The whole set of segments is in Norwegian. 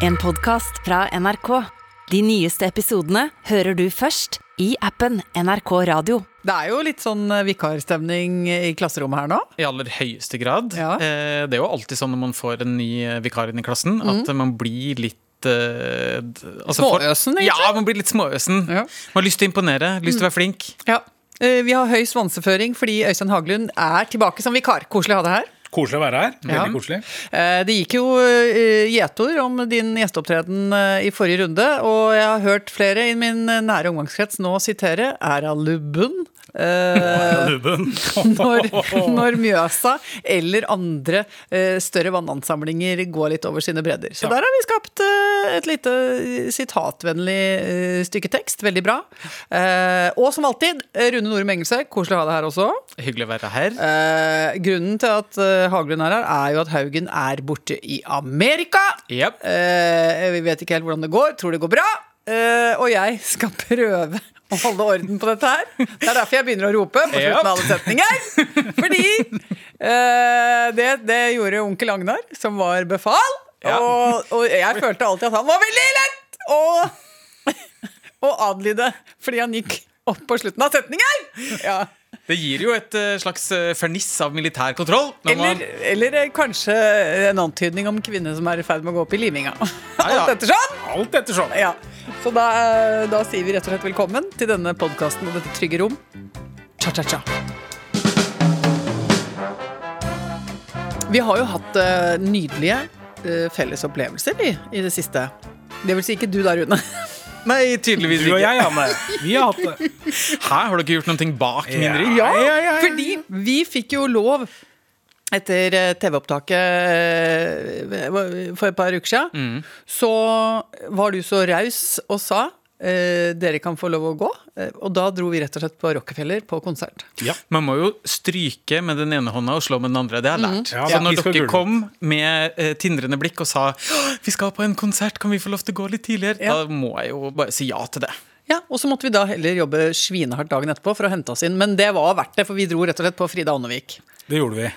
En podcast fra NRK. De nyeste episodene hører du først i appen NRK Radio. Det er jo litt sånn eh, vikarstemning i klasserommet her nå. I aller høyeste grad. Ja. Eh, det er jo alltid sånn når man får en ny eh, vikar inn i klassen, at man blir litt altså Småøsen, egentlig? Ja, man blir litt småøsen. Ja. Man har lyst til å imponere, lyst til å være flink. Ja. Eh, Vi har høy svanseføring fordi Øystein Haglund er tilbake som vikar. Koselig å ha deg her. Koselig å være her. Veldig Ja. koselig. Eh, Det gikk jo eh, gjetord om din gjesteopptreden eh, i forrige runde, og jeg har hørt flere i min nære omgangskrets nå sitere er av lubben. Eh, når, når Mjøsa eller andre større vannansamlinger går litt over sine bredder. Så Ja. der har vi skapt et lite sitatvennlig stykke tekst. Veldig bra. Eh, og som alltid, Rune Norum Engelse, koselig å ha deg her også. Hyggelig å være her. Eh, grunnen til at Haglund er her, er jo at Haugen er borte i Amerika. Yep. Eh, vi vet ikke helt hvordan det går. Tror det går bra. Eh, og jeg skal prøve å holde orden på dette her. Det er derfor jeg begynner å rope på slutten av alle setninger. Fordi eh, det, det gjorde onkel Agnar, som var befal. Ja. Og, og jeg følte alltid at han var veldig lett å, å adlyde, fordi han gikk opp på slutten av setninger. Ja. Det gir jo et eh, slags eh, ferniss av militær kontroll. Eller, man- eller eh, kanskje en antydning om kvinne som er i ferd med å gå opp i liminga. ja. Alt etter sånn. Alt. Ja. Så da, da sier vi rett og slett velkommen til denne podkasten og dette trygge rom. Cha-cha-cha. Vi har jo hatt nydelige felles opplevelser vi, i det siste. Det vil si ikke du da, Rune. Nei, tydeligvis Du og ikke. jeg, Anne. Vi har hatt det. Hæ, har dere gjort noe bak min rygg? Ja, ja, ja, ja. Fordi vi fikk jo lov etter eh, TV-opptaket eh, for et par uker siden, så var du så raus og sa eh, dere kan få lov å gå. Eh, Og da dro vi rett og slett på Rockefeller på konsert. Ja. Man må jo stryke med den ene hånda og slå med den andre. Det har jeg lært. Ja, så når dere kom med eh, tindrende blikk og sa vi skal på en konsert, kan vi få lov til å gå litt tidligere? Ja. Da må jeg jo bare si ja til det. Ja, Og så måtte vi da heller jobbe svinehardt dagen etterpå for å hente oss inn. Men det var verdt det, for vi dro rett og slett på Frida Ånnevik. Det gjorde vi.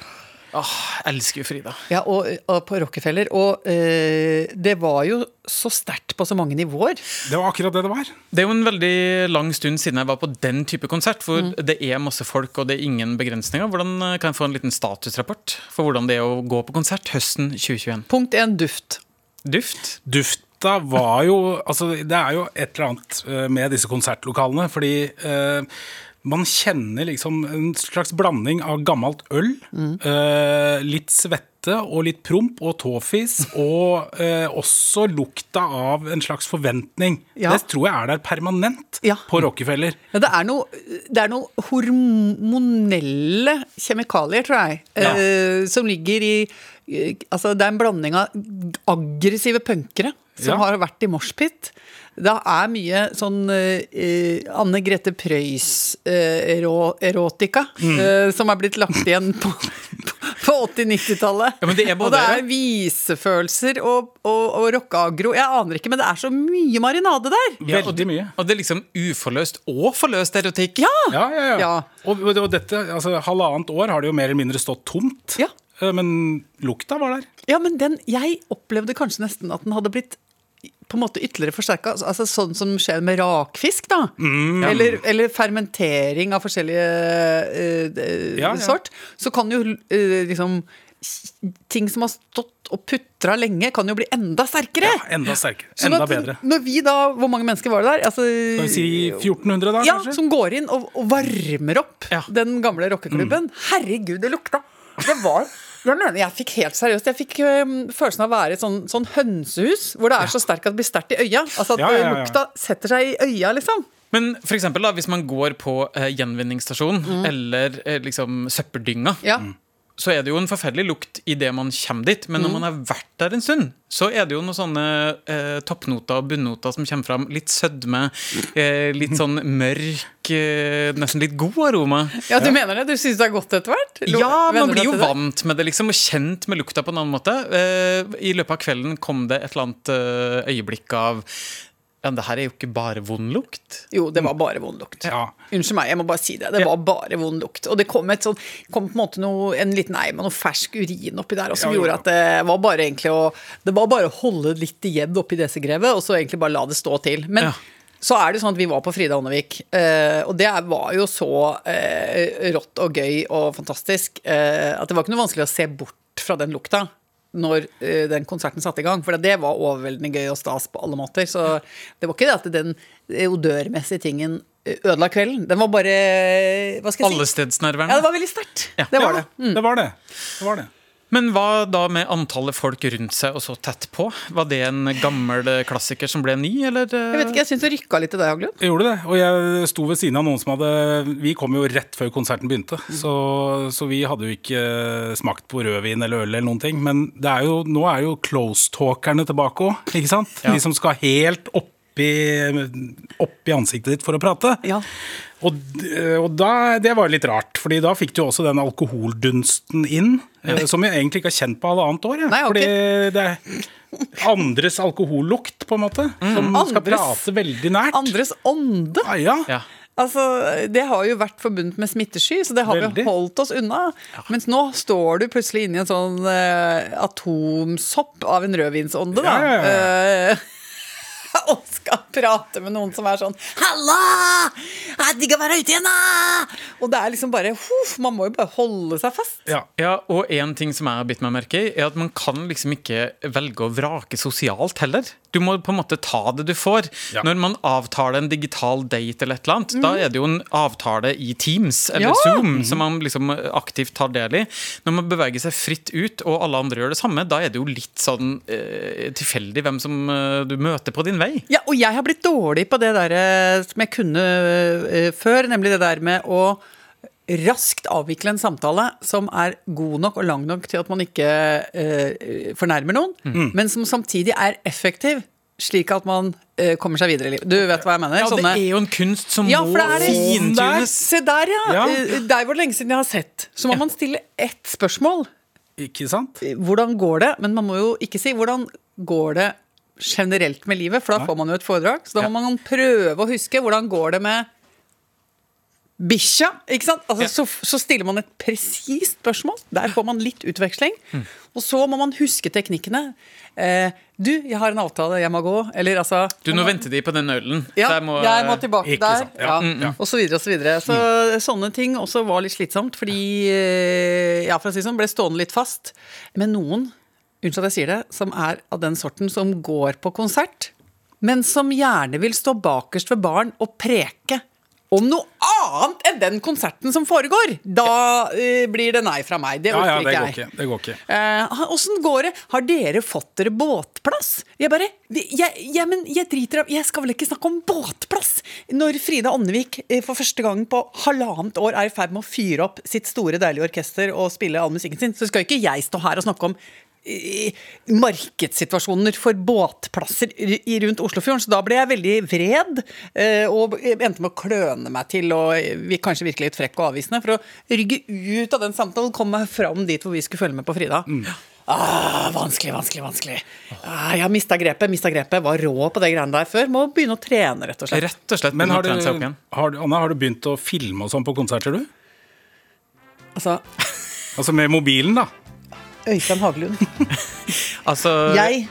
Åh, jeg elsker jo Frida. Ja, og, og på Rockefeller. Og eh, det var jo så sterkt på så mange nivåer. Det var akkurat det det var. Det er jo en veldig lang stund siden jeg var på den type konsert, hvor Mm. det er masse folk og det er ingen begrensninger. Hvordan eh, Kan jeg få en liten statusrapport for hvordan det er å gå på konsert høsten 2021? Punkt én duft. Duft? Dufta var jo Altså, det er jo et eller annet eh, med disse konsertlokalene, fordi eh, man kjenner liksom en slags blanding av gammelt øl, mm. litt svette og litt promp og tåfis, og eh, også lukta av en slags forventning. Ja. Det tror jeg er der permanent Ja. på Rockefeller. Ja, det er noen noe hormonelle kjemikalier, tror jeg, eh, som ligger i eh, Altså, det er en blanding av aggressive punkere som har vært i moshpit. Det er mye sånn eh, Anne Grete Preus-erotika Mm. eh, som er blitt lagt igjen på 80-90-tallet. Ja, men det er og det er visefølelser og, og, og rockeagro. Jeg aner ikke, men det er så mye marinade der. Ja, og, mye. og det er liksom uforløst og forløst erotikk. Ja! Ja, ja, ja. Ja. Og, og dette, altså, halvannet år har det jo mer eller mindre stått tomt. Ja. Eh, Men lukta var der. Ja, men den, jeg opplevde kanskje nesten at den hadde blitt på en måte ytterligere forsterka. Altså, sånn som skjer med rakfisk, da. eller, eller fermentering av forskjellige uh, Ja, ja. sort. Så kan jo uh, liksom Ting som har stått og putra lenge, kan jo bli enda sterkere. Ja, enda sterkere. Sånn Enda at bedre. Når vi da, Hvor mange mennesker var det der? Altså, Skal vi si 1400 da, ja, kanskje? som går inn og, og varmer opp den gamle rockeklubben. Herregud, det lukta! Det var mener, jeg fikk helt seriøst Jeg fikk følelsen av å være i et sånn, sånn hønsehus, hvor det er så sterkt at det blir sterkt i øya. Altså at Ja, ja, ja, lukta setter seg i øya, liksom. Men for eksempel da, hvis man går på eh, gjenvinningsstasjon eller eh, liksom søppeldynga, Ja. Så er det jo en forferdelig lukt idet man kommer dit. Men når man har vært der en stund, så er det jo noen sånne eh, toppnoter og bunnoter som kommer fram. Litt sødme, eh, litt sånn mørk, eh, nesten litt god aroma. ja, du mener det? Du syns det er godt etter hvert? Ja, man blir jo vant med det, liksom, og kjent med lukta på en annen måte. Eh, I løpet av kvelden kom det et eller annet eh, øyeblikk av Ja, det her er jo ikke bare vond lukt. Jo, det var bare vond lukt. Ja. Unnskyld meg, jeg må bare si det. Det var bare vond lukt. Og det kom, et sånn, kom på en måte noe, en liten eim av noe fersk urin oppi der, og som Ja, ja. gjorde at det var bare egentlig å Det var bare å holde litt igjen oppi desigrevet, og så egentlig bare la det stå til. Men Ja. så er det sånn at vi var på Frida Ånnevik, eh, og det var jo så eh, rått og gøy og fantastisk eh, at det var ikke noe vanskelig å se bort fra den lukta når eh, den konserten satte i gang. For det var overveldende gøy og stas på alle måter. Så det var ikke det at den eh, odørmessige tingen eh, ødela kvelden. Den var bare Hva skal jeg si? Allestedsnærværende. Ja, det var veldig sterkt. Det var det. Det var det. det, var det. Men hva da med antallet folk rundt seg og så tett på? Var det en gammel klassiker som ble ny, eller? eh? Jeg vet ikke, jeg syns det rykka litt i deg, Haglund. Jeg gjorde det, og jeg sto ved siden av noen som hadde Vi kom jo rett før konserten begynte, så, så vi hadde jo ikke eh, smakt på rødvin eller øl eller noen ting. Men det er jo, nå er jo close-talkerne tilbake òg, ikke sant? De som skal helt oppi, oppi ansiktet ditt for å prate. Ja. Og, og da, det var litt rart, Fordi da fikk du også den alkoholdunsten inn, Ja. som jeg egentlig ikke har kjent på halvannet år. Ja. Nei, okay. Fordi det er andres alkohollukt, på en måte, som skal prate veldig nært. Andres ånde. Ah, ja. Ja. Altså, Det har jo vært forbundet med smittesky, så det har vi holdt oss unna. Mens nå står du plutselig inni en sånn uh, atomsopp av en rødvinsånde, da. Ja, ja, Eh, og skal prate med noen som er sånn 'Halla! Jeg digger å være ute igjen, da!' Og det er liksom bare huff, Man må jo bare holde seg fast. Ja. Ja, og en ting som jeg har bitt meg merke i, er at man kan liksom ikke velge å vrake sosialt heller. Du må på en måte ta det du får. Ja. Når man avtaler en digital date eller et eller annet, da er det jo en avtale i Teams eller Ja. Zoom som man liksom aktivt tar del i. Når man beveger seg fritt ut, og alle andre gjør det samme, da er det jo litt sånn eh, tilfeldig hvem som eh, du møter på din vei. Ja, og jeg har blitt dårlig på det der eh, som jeg kunne eh, før, nemlig det der med å raskt avvikle en samtale som er god nok og lang nok til at man ikke eh, fornærmer noen, men som samtidig er effektiv, slik at man eh, kommer seg videre i livet. Du vet hva jeg mener? Ja, det er jo en kunst som Ja, må fintunes. Se der, ja! Ja. Eh, Der hvor lenge siden jeg har sett. Så må man stille ett spørsmål. Ikke sant? Hvordan går det? Men man må jo ikke si hvordan går det generelt med livet, for da får man jo et foredrag. Så da må man prøve å huske hvordan går det med bikkja. ikke sant? Altså, så, så stiller man et presist spørsmål. Der får man litt utveksling. Og så må man huske teknikkene. Eh, du, jeg har en avtale, jeg må gå. Eller altså Du, nå venter de på den ølen. ja, så jeg må, jeg må tilbake Ikke der. sant, ja. Ja. Mm, ja. Og så videre og så videre. Så sånne ting også var litt slitsomt, fordi eh, Ja, for å si det sånn, ble stående litt fast. Men noen, unnskyld at jeg sier det, som er av den sorten som går på konsert, men som gjerne vil stå bakerst ved baren og preke om noe annet enn den konserten som foregår. Da uh, blir det nei fra meg. Det Ja, orker ja, det ikke jeg. Det går ikke. Åssen går det? Har dere fått dere båtplass? Jeg bare jeg, jeg, men jeg driter av Jeg skal vel ikke snakke om båtplass? Når Frida Ånnevik eh, for første gang på halvannet år er i ferd med å fyre opp sitt store, deilige orkester og spille all musikken sin, så skal ikke jeg stå her og snakke om markedssituasjoner for båtplasser rundt Oslofjorden. Så da ble jeg veldig vred, eh, og endte med å kløne meg til og vi- kanskje virke litt frekk og avvisende, for å rygge ut av den samtalen, komme meg fram dit hvor vi skulle følge med på Frida. Ah, vanskelig, vanskelig, vanskelig. Ah, jeg har mista grepet. Mista grepet. Var rå på det greiene der før. Må begynne å trene, rett og slett. Rett og slett Men har du, har, du- Anna, har du begynt å filme og sånn på konserter, du? Altså, Altså med mobilen, da? Øystein Hagelund. Altså, Jeg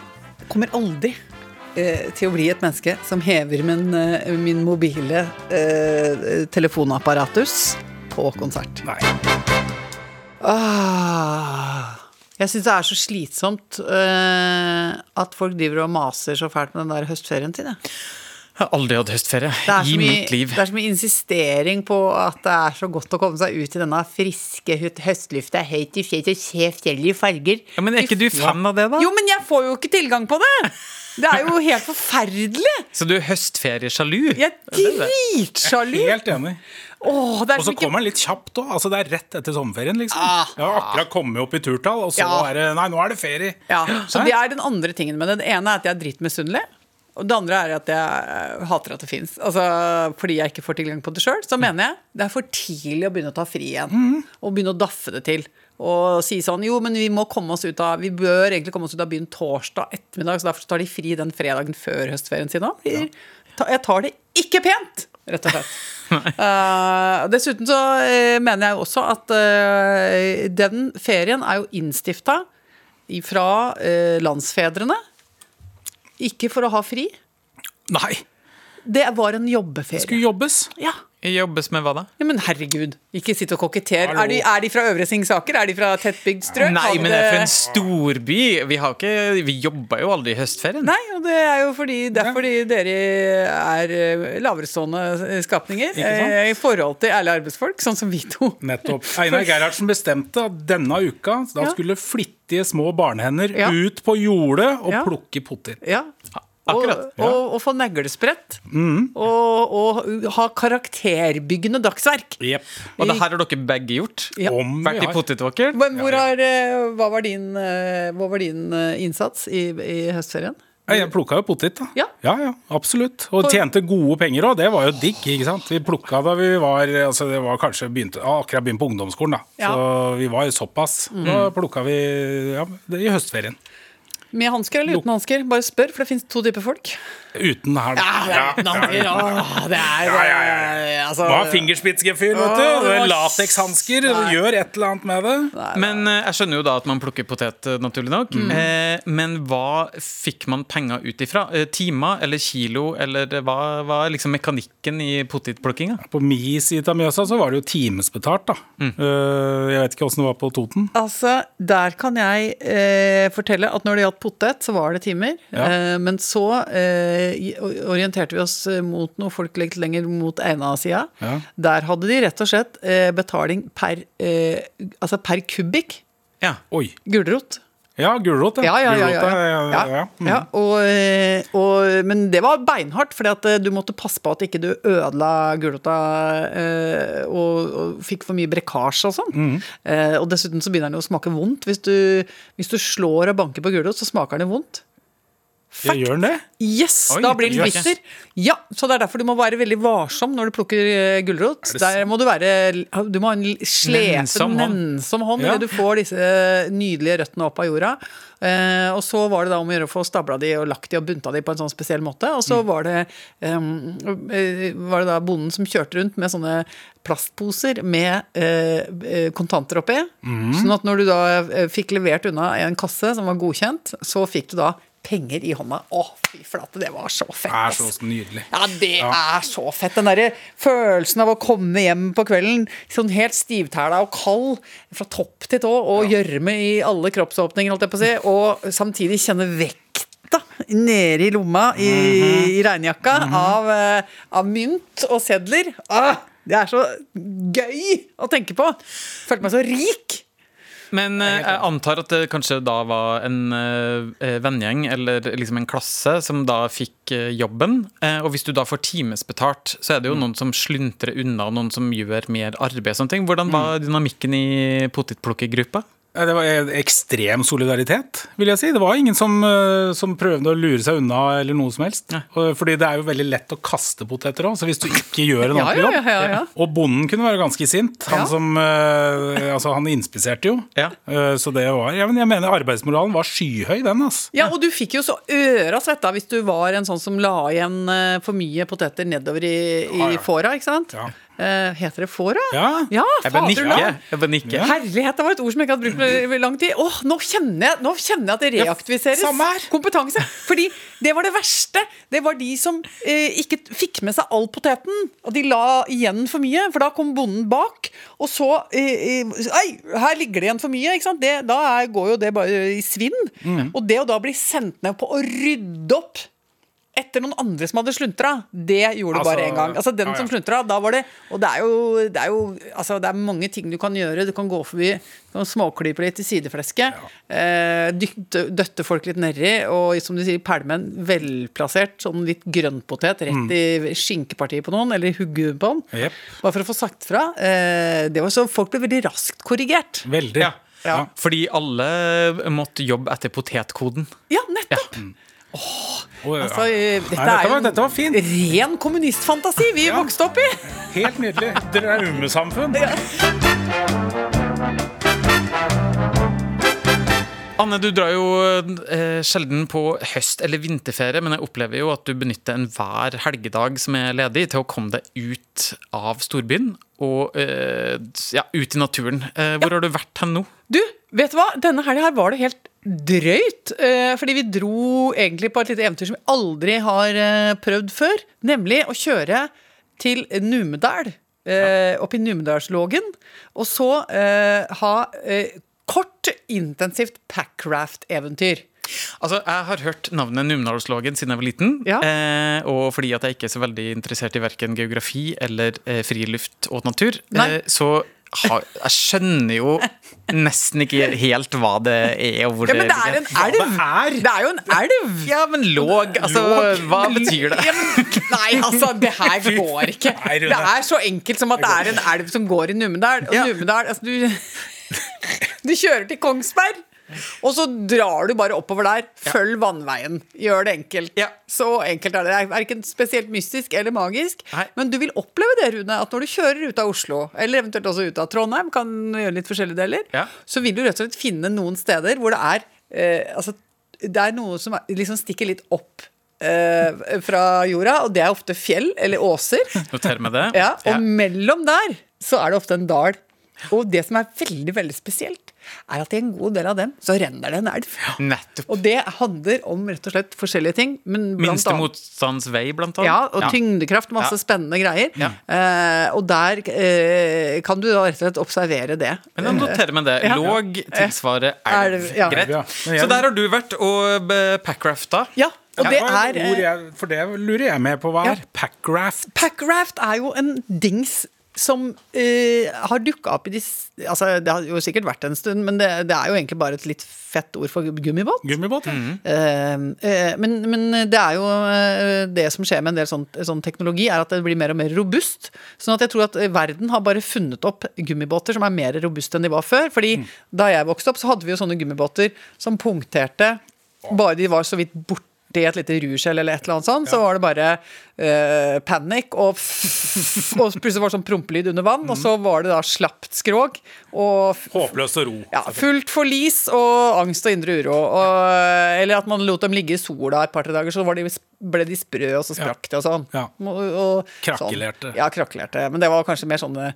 kommer aldri eh, til å bli et menneske som hever min, eh, min mobile eh, telefonapparatus på konsert. Nei. Ah, jeg syns det er så slitsomt eh, at folk driver og maser så fælt med den der høstferien sin. Jeg. Aldri hatt høstferie er, i mye, mitt liv. det er så mye insistering på at det er så godt å komme seg ut i denne friske hø- høstlufta. Høyt i fjellet og se fjellet i farger. Ja, men er ikke du fan av det, da? Jo, men jeg får jo ikke tilgang på det! Det er jo helt forferdelig! Så du er høstferiesjalu? Jeg er dritsjalu! Helt enig. Åh, Og så kommer den litt kjapt òg. Altså, det er rett etter sommerferien, liksom. Ah. Jeg har akkurat kommet opp i turtall, og så Ja. er det Nei, nå er det ferie. Ja, så det er den andre tingen med det. Det ene er at jeg er dritmisunnelig. Og det andre er at jeg hater at det fins. Altså, fordi jeg ikke får tilgang på det sjøl, så mener jeg det er for tidlig å begynne å ta fri igjen. Og begynne å daffe det til. Og si sånn Jo, men vi må komme oss ut av Vi bør egentlig komme oss ut av byen torsdag ettermiddag, så derfor tar de fri den fredagen før høstferien sin òg. Jeg tar det ikke pent! Rett og slett. uh, dessuten så eh, mener jeg også at uh, den ferien er jo innstifta fra uh, landsfedrene. Ikke for å ha fri. Nei, Det var en det jobbeferie. skulle jobbes. Ja. Jobbes med hva da? ja, men herregud, ikke sitt og kokettere. Er de, er de fra Øvre Singsaker? Er de fra tettbygd strøk? Nei, men det er for en storby. Vi, har ikke, vi jobba jo aldri i høstferien. Nei, og det er jo fordi, det er fordi dere er eh, laverestående skapninger Ikke sant? eh, i forhold til ærlige arbeidsfolk, sånn som vi to. Nettopp. Einar Gerhardsen bestemte at denne uka da skulle flittige små barnehender Ja. ut på jordet og Ja. plukke potet. Ja. Akkurat, Og, og, og få neglesprett. Og, og ha karakterbyggende dagsverk. Yep. Og det her har dere begge gjort. Ja. Vært i potetåker. Men hvor har, eh, hva var din, eh, hva var din eh, innsats i, i høstferien? Jeg plukka jo potet, da. Ja. ja, ja, absolutt. Og tjente gode penger òg. Det var jo digg. ikke sant? Vi plukka da vi var altså det var kanskje begynte, akkurat begynt på ungdomsskolen. da. Ja. Så vi var jo såpass. Da plukka vi ja, det i høstferien. Med hansker eller uten hansker? Bare spør, for det fins to typer folk. Uten her. Ja, uten hansker, Ja, det er Ja, ja, ja, altså- Hva fingerspitzgefühl, vet du? Var- Latekshansker. Gjør et eller annet med det. Men eh, jeg skjønner jo da at man plukker potet, eh, naturlig nok. Eh, men hva fikk man penger ut ifra? Eh, timer eller kilo, eller hva er liksom mekanikken i potetplukkinga? På mi side av Mjøsa så var det jo timesbetalt, da. Eh, jeg vet ikke åssen det var på Toten. Altså, Der kan jeg eh, fortelle at når det gjaldt potet, så var det timer. Ja. Eh, men så eh, orienterte vi oss eh, mot noe folk litt lenger mot Eina-sida. Ja. Der hadde de rett og slett betaling per, altså per kubikk Ja. Gulrot. Ja, gulrot, Ja, ja, ja. ja, eh, men det var beinhardt, for du måtte passe på at ikke du ødela gulrota eh, og, fikk for mye brekkasje og sånn. Mm. Eh, og dessuten så begynner den jo å smake vondt. Hvis du slår og banker på gulrot, så smaker den vondt. Ja, gjør den det? Yes, Oi, da blir den jøss. bitter. Ja, så det er derfor du må være veldig varsom når du plukker eh, gulrot. Der må du være Du må ha en slepen, Nennsom hånd. idet Ja. du får disse nydelige røttene opp av jorda. Eh, og så var det da om å gjøre å få stabla de og lagt de og bunta de på en sånn spesiell måte. Og Mm. så var det, eh, var det da bonden som kjørte rundt med sånne plastposer med eh, eh, kontanter oppi. Mm. Sånn at når du da eh, fikk levert unna en kasse som var godkjent, så fikk du da penger i hånda. Å, fy flate, det var så fett. Det er så nydelig. Ja, det er så fett. Den derre følelsen av å komme hjem på kvelden sånn helt stivtæla og kald fra topp til tå, og gjørme i alle kroppsåpninger, holdt jeg på å si, og samtidig kjenne vekk nede i lomma i, i regnjakka av, eh, av mynt og sedler. Ah, det er så gøy å tenke på. Følte meg så rik. Men eh, jeg antar at det kanskje da var en eh, vennegjeng eller liksom en klasse som da fikk eh, jobben. Eh, og hvis du da får timesbetalt, så er det jo noen som sluntrer unna, noen som gjør mer arbeid. og Sånne ting. Hvordan var dynamikken i potetplukkergruppa? Ja, Det var ekstrem solidaritet, vil jeg si. Det var ingen som, eh, som prøvde å lure seg unna eller noe som helst. Ja. Fordi det er jo veldig lett å kaste poteter òg, så hvis du ikke gjør en Ja, ordentlig ja, jobb ja, ja, ja. Og bonden kunne være ganske sint. Han Ja. som eh, Altså, han inspiserte jo. Ja. Eh, Så det var ja, men Jeg mener arbeidsmoralen var skyhøy, den, altså. Ja, og du fikk jo så øra svetta hvis du var en sånn som la igjen eh, for mye poteter nedover i, i Ja, ja. fåra, ikke sant? Ja. Eh, heter det fåra? Ja. ja Jeg bare nikker. Herlighet, det var et ord som jeg ikke hadde brukt på lang tid. Åh, nå kjenner jeg, nå kjenner jeg at det reaktiviseres. samme her. Kompetanse. Fordi det var det verste. Det var de som eh, ikke fikk med seg all poteten. Og de la igjen for mye, for da kom bonden bak. Og så eh, eh, Ei, her ligger det igjen for mye. ikke sant? Det, da er, går jo det bare i svinn. Mm. Og det å da bli sendt ned på å rydde opp etter noen andre som hadde sluntra, det gjorde du bare Altså, én gang. Altså Den ja, ja. som sluntra, da var det Og det er jo, det er jo altså, det er mange ting du kan gjøre. Du kan gå forbi, du kan småklype litt i sideflesket. Eh, dytte, døtte folk litt nedi, og som du sier, pælme en velplassert sånn litt grønnpotet rett i skinkepartiet på noen, eller i hugget på den. Yep. Bare for å få sagt fra. Eh, det var så Folk ble veldig raskt korrigert. Veldig. Ja. Ja. Fordi alle måtte jobbe etter potetkoden. Ja, nettopp! Å, ja. Altså, eh, dette, Nei, dette var- dette var fint. ren kommunistfantasi vi Ja. vokste opp i! Helt nydelig. Drømmesamfunn. Anne, du drar jo eh, sjelden på høst- eller vinterferie, men jeg opplever jo at du benytter enhver helgedag som er ledig, til å komme deg ut av storbyen og eh, ja, ut i naturen. Eh, hvor har du vært hen nå? Du, vet du hva? Denne helga her var det helt drøyt. Eh, fordi vi dro egentlig på et lite eventyr som vi aldri har eh, prøvd før. Nemlig å kjøre til Numedal. Eh, opp i Numedalslågen. Og så ha kort, intensivt packraft-eventyr. Altså, Jeg har hørt navnet Numedalslågen siden jeg var liten. Ja. Eh, og fordi at jeg ikke er så veldig interessert i verken geografi eller eh, friluft og natur, eh, så jeg skjønner jo nesten ikke helt hva det er. og hvor Ja, men det er en elv! det er. Det er jo en elv! Ja, men låg, altså, hva betyr det? Nei, altså, det her går ikke. Det er så enkelt som at det er en elv som går i Numedal. Og Numedal altså, du, du kjører til Kongsberg, og så drar du bare oppover der. Følg vannveien. Gjør det enkelt. Ja. Så enkelt er det. Det er ikke spesielt mystisk eller magisk, Nei. men du vil oppleve det, Rune, at når du kjører ut av Oslo, eller eventuelt også ut av Trondheim, kan gjøre litt forskjellige deler, Ja. så vil du rett og slett finne noen steder hvor det er eh, altså, det er noe som er, liksom stikker litt opp eh, fra jorda, og det er ofte fjell eller åser. Noter med det. Ja, og mellom der så er det ofte en dal. Og det som er veldig veldig spesielt, er at i en god del av dem så renner det en elv. Nettopp. Og det handler om rett og slett forskjellige ting. Men blant Minste motstands vei, blant annet. ja, og tyngdekraft, masse Ja. spennende greier. Ja. Eh, og der eh, kan du da rett og slett observere det. Men jeg noterer meg det. Låg tilsvarer elv. Elv, ja. Greit. Ja. Så der har du vært og eh, packrafta. Ja, og det er eh, jeg, For det lurer jeg med på. Hva Ja. er packraft? Packraft er jo en dings som uh, har dukka opp i de Altså, det har jo sikkert vært en stund, men det, det er jo egentlig bare et litt fett ord for gummibåt. Gummibåt? mm -hmm. uh, uh, men, men det er jo eh, det som skjer med en del sånn, sånn teknologi, er at det blir mer og mer robust. Sånn at jeg tror at verden har bare funnet opp gummibåter som er mer robuste enn de var før. Fordi da jeg vokste opp, så hadde vi jo sånne gummibåter som punkterte bare de var så vidt borte i et lite rurskjell eller et eller annet sånt, så var det bare uh, panikk og Og plutselig var det sånn prompelyd under vann, og så var det da slapt skrog og Håpløst og ro. ja, fullt forlis og angst og indre uro. Og, eller at man lot dem ligge i sola et par-tre dager, så var de, ble de sprø, og så sprakk de og sånn. Ja. Og, og, Krakelerte. Sånn. Ja, krakelerte. Men det var kanskje mer sånne,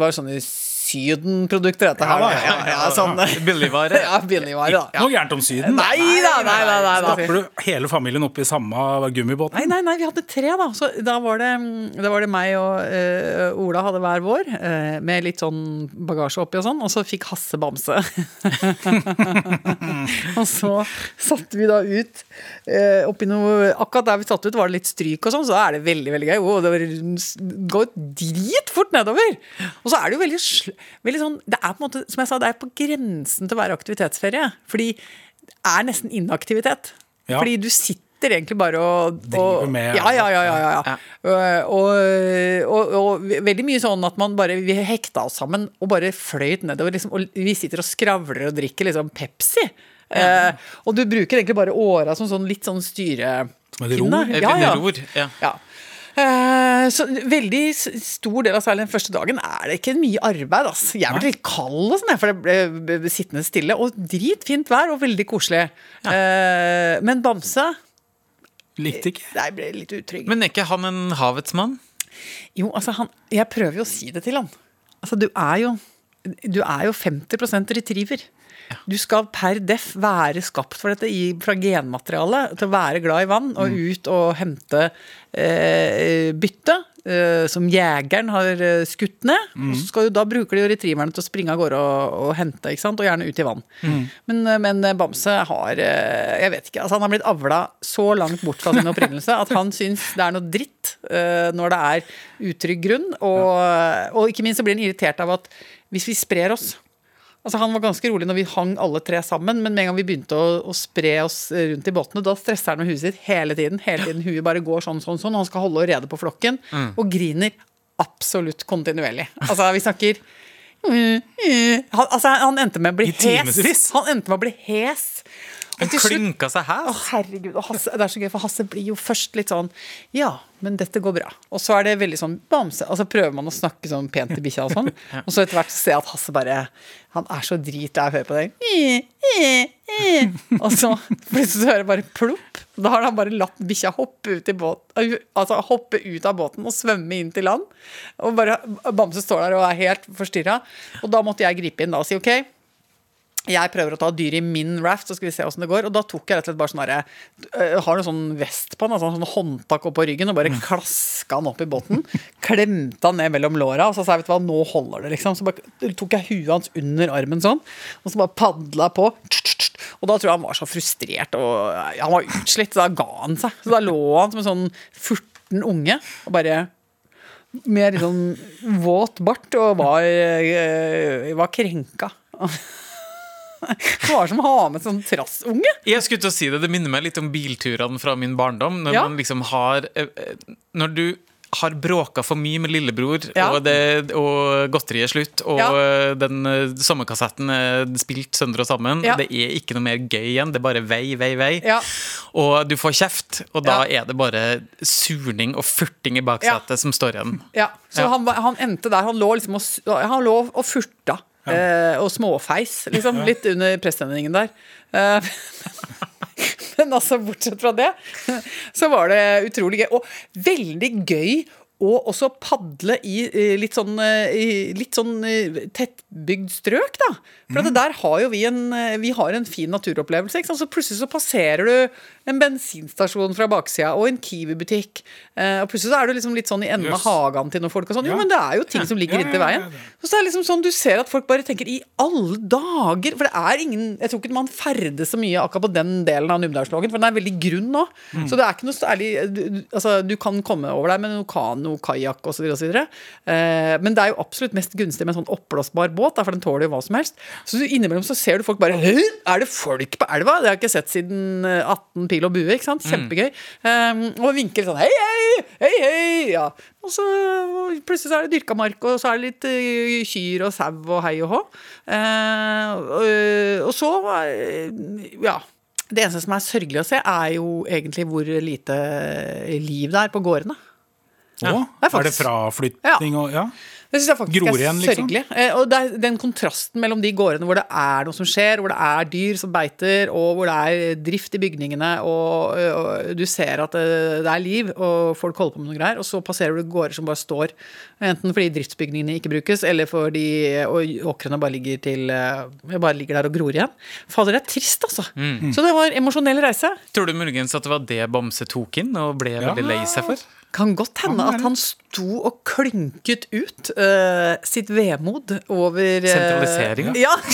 var sånne Syden-produkter, dette her. Ja, ja, Ja, ja, sånn. Billigvare. Ja, billigvare, da. Noe gærent om Syden? Nei da, nei nei, Nei, nei. Stapper du hele familien oppi samme gummibåten? Nei, nei, nei, vi hadde tre, da. Så da var det, da var det meg og uh, Ola hadde hver vår, uh, med litt sånn bagasje oppi og sånn, og så fikk Hasse bamse. og så satte vi da ut uh, oppi noe Akkurat der vi satte ut, var det litt stryk og sånn, så da er det veldig, veldig gøy. Oh, det var, går dritfort nedover. Og så er det jo veldig, sl- veldig sånn Det er på en måte, som jeg sa, det er på grensen til å være aktivitetsferie. Fordi det er nesten inaktivitet. Ja. Fordi du sitter egentlig bare og, og med- Ja, ja, ja. ja, ja. Ja. Og, og, og, og veldig mye sånn at man bare Vi hekta oss sammen og bare fløyt nedover. Liksom, og vi sitter og skravler og drikker liksom Pepsi. Eh, og du bruker egentlig bare åra som sånn litt sånn styre... Som et ror? Eh, Ja, ja. Så veldig stor del av særlig den første dagen er det ikke mye arbeid. Altså. Jeg ble litt kald, og sånn, for jeg ble, sittende stille. Og dritfint vær og veldig koselig. Eh, men Bamse Likte ikke. Nei, ble litt utrygg. Men er ikke han en havets mann? Jo, altså, han, jeg prøver jo å si det til han. Altså, du er jo, du er jo 50% retriever. Du skal per def være skapt for dette i, fra genmaterialet, til å være glad i vann, og ut og hente eh, bytte. Eh, som jegeren har eh, skutt ned. Og så skal jo, da bruker de jo retrieverne til å springe av gårde og, og hente, ikke sant? og gjerne ut i vann. Men, eh, men Bamse har Jeg vet ikke, altså han har blitt avla så langt bort fra sin opprinnelse at han syns det er noe dritt eh, når det er utrygg grunn. Og, og ikke minst så blir han irritert av at hvis vi sprer oss Altså Han var ganske rolig når vi hang alle tre sammen, men med en gang vi begynte å, å spre oss rundt i båtene, da stresser han med huet sitt hele tiden. Hele tiden Huet bare går sånn, sånn, sånn. og Han skal holde og rede på flokken, og griner absolutt kontinuerlig. Altså, vi snakker han, altså, han endte med å bli hes. Han endte med å bli hes. Han klynka seg Å, hes. herregud. Og Hasse, det er så gøy, for Hasse blir jo først litt sånn Ja, men dette går bra. Og så er det veldig sånn bamse. Og så prøver man å snakke sånn pent til bikkja og sånn. Og så etter hvert ser jeg at Hasse bare Han er så dritlei av å høre på det. Og så plutselig så hører jeg bare plopp. Da har han bare latt bikkja hoppe ut i båten Altså hoppe ut av båten og svømme inn til land. Og bare Bamse står der og er helt forstyrra. Og da måtte jeg gripe inn da og si OK jeg prøver å ta dyr i min raft, så skal vi se åssen det går. Og da tok jeg rett og slett bare sånn øh, Har noe sånn vest på den, altså sånn håndtak oppå ryggen, og bare klaska han opp i båten. Klemte han ned mellom låra, og så sa jeg vet du hva, nå holder det, liksom. Så bare tok jeg huet hans under armen sånn, og så bare padla på. Og da tror jeg han var så frustrert, og han var utslitt, så da ga han seg. Så da lå han som en sånn furten unge og bare med litt sånn våt bart og var, øh, var krenka. Det som å ha med sånn trassunge. Jeg skulle til å si det, det minner meg litt om bilturene fra min barndom. Når Ja. man liksom har eh, eh, Når du har bråka for mye med lillebror, Ja. og, det, og godteriet er slutt, og Ja. den eh, sommerkassetten er spilt sønder og sammen, Ja. det er ikke noe mer gøy igjen. Det er bare vei, vei, vei. Ja. Og du får kjeft, og da er det bare surning og furting i baksetet som står igjen. Ja, så. Han, han endte der. Han lå liksom og, han lå og furta. Eh, og småfeis, liksom. Litt under pressendingen der. Eh, men altså, bortsett fra det, så var det utrolig gøy. Og veldig gøy å også padle i litt sånn, eh, litt sånn eh, tettbygd strøk, da. For det der har jo vi en, eh, vi har en fin naturopplevelse. Så plutselig så passerer du en bensinstasjon fra baksida og en Kiwi-butikk. Og plutselig så er du liksom litt sånn i enden av yes. hagen til noen folk. og sånn. Jo, Ja. men det er jo ting som ligger Ja, ja, inntil veien. Så det er liksom sånn du ser at folk bare tenker i alle dager For det er ingen Jeg tror ikke man ferdes så mye akkurat på den delen av Numedalslågen, for den er veldig grunn nå. Mm. Så det er ikke noe særlig Altså, du kan komme over der med noe kano, kajakk osv.. Eh, men det er jo absolutt mest gunstig med en sånn oppblåsbar båt, for den tåler jo hva som helst. Så innimellom så ser du folk bare? Er det folk på elva? Det har jeg ikke sett siden eh, 18 pil og bue. ikke sant? Kjempegøy. Um, og vinker sånn hei, hei, hei, hei. Ja. Og så og plutselig så er det dyrka mark, og så er det litt uh, kyr og sau og hei og hå. Uh, og så uh, ja. Det eneste som er sørgelig å se, er jo egentlig hvor lite liv det er på gårdene. Å, det er er det fraflytting ja. og ja? Det synes jeg faktisk Gror igjen, er sørgelig. Liksom. og det er den kontrasten mellom de gårdene hvor det er noe som skjer, hvor det er dyr som beiter, og hvor det er drift i bygningene, og, og du ser at det, det er liv, og folk holder på med noe greier, og så passerer du gårder som bare står, enten fordi driftsbygningene ikke brukes, eller fordi åkrene bare ligger, til, eh, bare ligger der og gror igjen. Fader, det er trist, altså. Mm. Så det var emosjonell reise. Tror du muligens at det var det Bamse tok inn og ble veldig lei seg for? Kan godt hende at han sto og klynket ut uh, sitt vemod over uh, Sentralisering, Ja.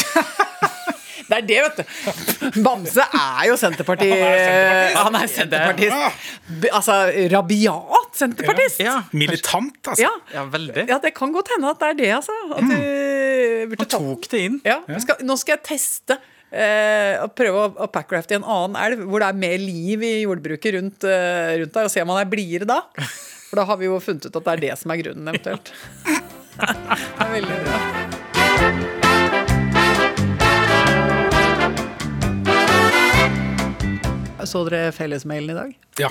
Det er det, vet du. Bamse er jo Senterparti... Han er Senterpartist. Altså rabiat Senterpartist. Ja, Militant, altså. Ja. ja veldig. ja, det kan godt hende at det er det, altså. At du burde Han tok det inn. ja, Nå skal jeg teste eh, og prøve å, å packrafte i en annen elv hvor det er mer liv i jordbruket rundt, eh, rundt der, og se om han er blidere da. For da har vi jo funnet ut at det er det som er grunnen, eventuelt. det er veldig bra. Så dere fellesmailen i dag? Ja,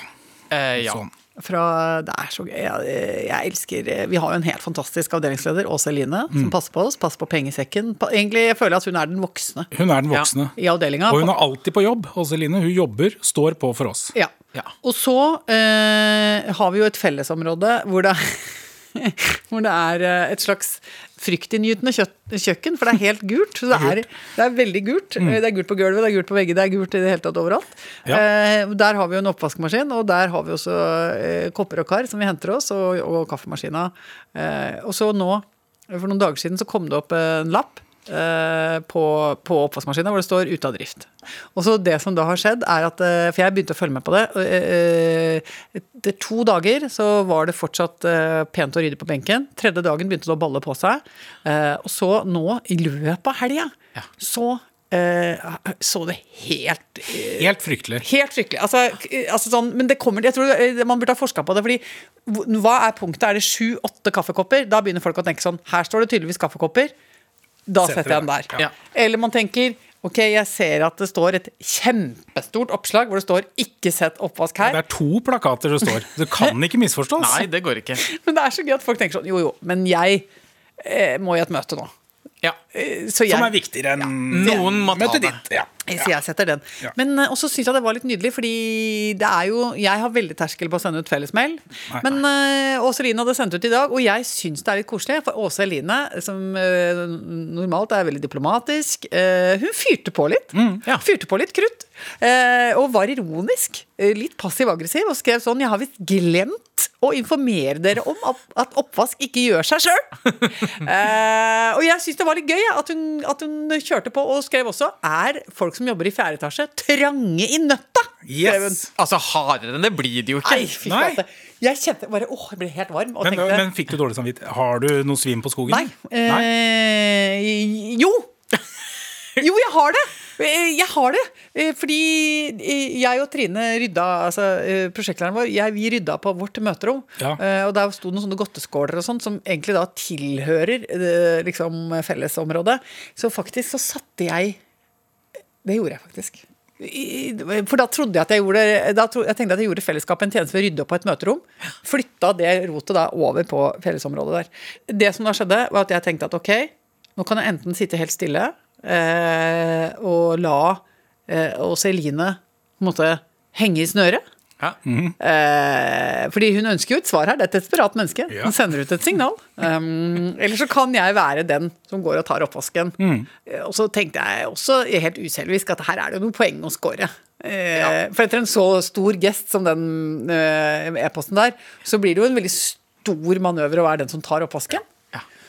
Eh, ja. sånn. Fra, det er så gøy. Jeg, jeg elsker Vi har jo en helt fantastisk avdelingsleder, Åse Eline, som passer på oss. Passer på pengesekken. Pa- Egentlig jeg føler jeg at hun er den voksne Hun er den voksne. i avdelinga. Og hun er alltid på jobb. Åse Line, hun jobber, står på for oss. Ja. Ja. Og så eh, har vi jo et fellesområde hvor det, hvor det er eh, et slags fryktinngytende kjøkken, for det er helt gult. Så det er, det er veldig gult. Mm. Det er gult på gulvet, det er gult på veggene, det er gult i det hele tatt overalt. Ja. Eh, der har vi jo en oppvaskmaskin, og der har vi også eh, kopper og kar som vi henter oss, og, og kaffemaskina. Eh, og så nå, for noen dager siden, så kom det opp en lapp eh, på, på oppvaskmaskina hvor det står 'ute av drift'. Og så det som da har skjedd, er at eh, For jeg begynte å følge med på det. eh, Etter to dager så var det fortsatt eh, pent og ryddig på benken. Tredje dagen begynte det å balle på seg. Eh, Og så nå, i løpet av helga, så eh, så det helt eh, Helt fryktelig. Helt fryktelig. Altså, altså sånn, men det kommer, jeg tror eh, man burde ha forska på det. fordi Hva er punktet? Er det sju-åtte kaffekopper? Da begynner folk å tenke sånn Her står det tydeligvis kaffekopper. Da Setter setter jeg den der. Ja. Eller man tenker Ok, jeg ser at det står et kjempestort oppslag hvor det står 'ikke sett oppvask her Det er to plakater det står. Det kan ikke misforstås. Nei, det går ikke. Men det er så gøy at folk tenker sånn Jo, jo, men jeg eh, må i et møte nå. Ja. Eh, Så jeg, Som er viktigere enn Noen må ta det. ditt. Ja. Så jeg setter den. Ja. Men eh, også syns jeg det var litt nydelig, fordi det er jo Jeg har veldig terskel på å sende ut fellesmail. Nei. Men uh, Åse Eline hadde sendt ut i dag, og jeg syns det er litt koselig. For Åse Eline, som uh, normalt er veldig diplomatisk, eh, hun fyrte på litt. ja. Fyrte på litt krutt. eh, og var ironisk. eh, litt passiv-aggressiv. Og skrev sånn Jeg har visst glemt å informere dere om at, oppvask ikke gjør seg sjøl. Eh, og jeg syns det var litt gøy at, hun, at hun kjørte på og skrev også Er folk som jobber i fjerde etasje, trange i nøtta? Yes. Altså, hardere enn det blir det jo ikke. Nei, fy Nei. Jeg kjente bare Åh, jeg ble helt varm. Og Men, tenkte men fikk du dårlig samvittighet? Har du noe svim på skogen? Nei. Eh, jo. Jo, jeg har det. Eh, Jeg har det. Eh, Fordi eh, jeg og Trine rydda, altså prosjektlederen vår, jeg, vi rydda på vårt møterom. Ja. Eh, Og der sto det noen sånne godteskåler og sånn, som egentlig da tilhører liksom fellesområdet. Så faktisk så satte jeg Det gjorde jeg faktisk. For da trodde jeg at jeg gjorde da tro, Jeg tenkte at jeg gjorde fellesskapet en tjeneste ved å rydde opp på et møterom. Flytta det rotet da over på fellesområdet der. Det som da skjedde, var at jeg tenkte at ok, nå kan jeg enten sitte helt stille eh, og la eh, Åse Eline på en måte henge i snøret. Ja. Eh, fordi hun ønsker jo et svar her. Det er et desperat menneske. Ja. Hun sender ut et signal. Um, eller så kan jeg være den som går og tar oppvasken. Eh, Og så tenkte jeg også helt uselvisk at her er det jo noe poeng å score. Eh, For etter en så stor gest som den e-posten der, så blir det jo en veldig stor manøver å være den som tar oppvasken.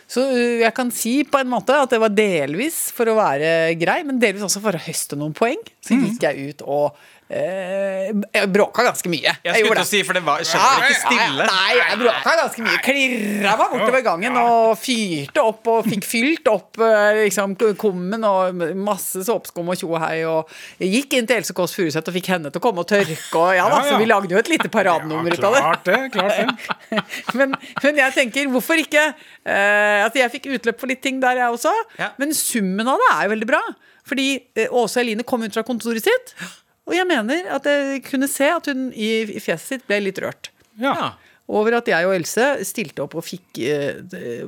Så jeg kan si på en måte at det var delvis for å være grei, men delvis også for å høste noen poeng. Så gikk jeg ut og jeg bråka ganske mye. Jeg skulle gjorde til å si, for det var skjedde vel ikke stille? Ja, nei, jeg bråka ganske mye. Klirra meg bortover gangen og fyrte opp og fikk fylt opp eh, liksom, kummen og masse såpeskum og tjo og hei. Og jeg gikk inn til Else Kåss Furuseth og fikk henne til å komme og tørke. Og ja, da, Ja, ja. Så vi lagde jo et lite paradenummer ut av det. Klart det. klart det men, men jeg tenker, hvorfor ikke? Eh, altså, jeg fikk utløp for litt ting der, jeg også. Men summen av det er jo veldig bra. Fordi eh, Åse Eline kom ut fra kontoret sitt, og jeg mener at jeg kunne se at hun i, i fjeset sitt ble litt rørt. Ja. Ja. Over at jeg og Else stilte opp og fikk eh,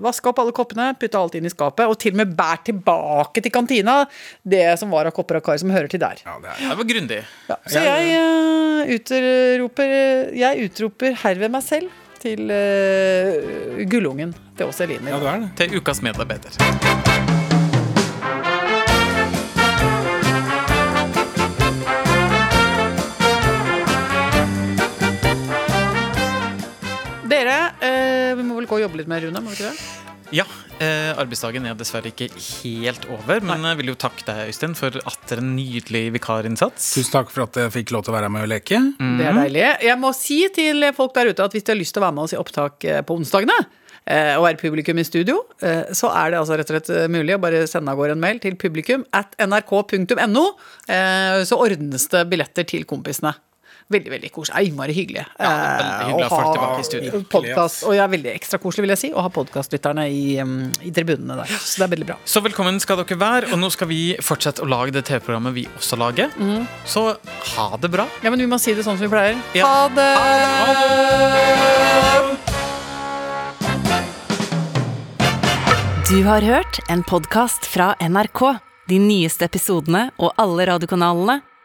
vaska opp alle koppene, putta alt inn i skapet, og til og med bært tilbake til kantina det som var av kopper og kar som hører til der. Ja, det er, Det var grundig. Ja, så jeg uh, utroper Jeg utroper herved meg selv til uh, gullungen til oss Eline. ja, det er det. Til ukas medarbeider. Vel gå og jobbe litt mer, Rune? må vi ikke det? Ja, eh, arbeidsdagen er dessverre ikke helt over, men jeg vil jo takke deg, Øystein, for atter en nydelig vikarinnsats. Tusen takk for at jeg fikk lov til å være med og leke. Det er deilig. Jeg må si til folk der ute at hvis de har lyst til å være med oss i opptak eh, på onsdagene, eh, og være publikum i studio, eh, så er det altså rett og slett eh, mulig å bare sende av gårde en mail til publikum at nrk.no, eh, så ordnes det billetter til kompisene. Veldig veldig koselig. Innmari hyggelig. Ja, veldig hyggelig å ha folk tilbake i studio. Podcast, og ja, veldig ekstra koselig, vil jeg si, å ha podkastlytterne i, i tribunene der. Så det er veldig bra. Så velkommen skal dere være, og nå skal vi fortsette å lage det TV-programmet vi også lager. Så ha det bra. Ja, men vi må si det sånn som vi pleier. Ja. Ha det! Du har hørt en podkast fra NRK. De nyeste episodene og alle radiokanalene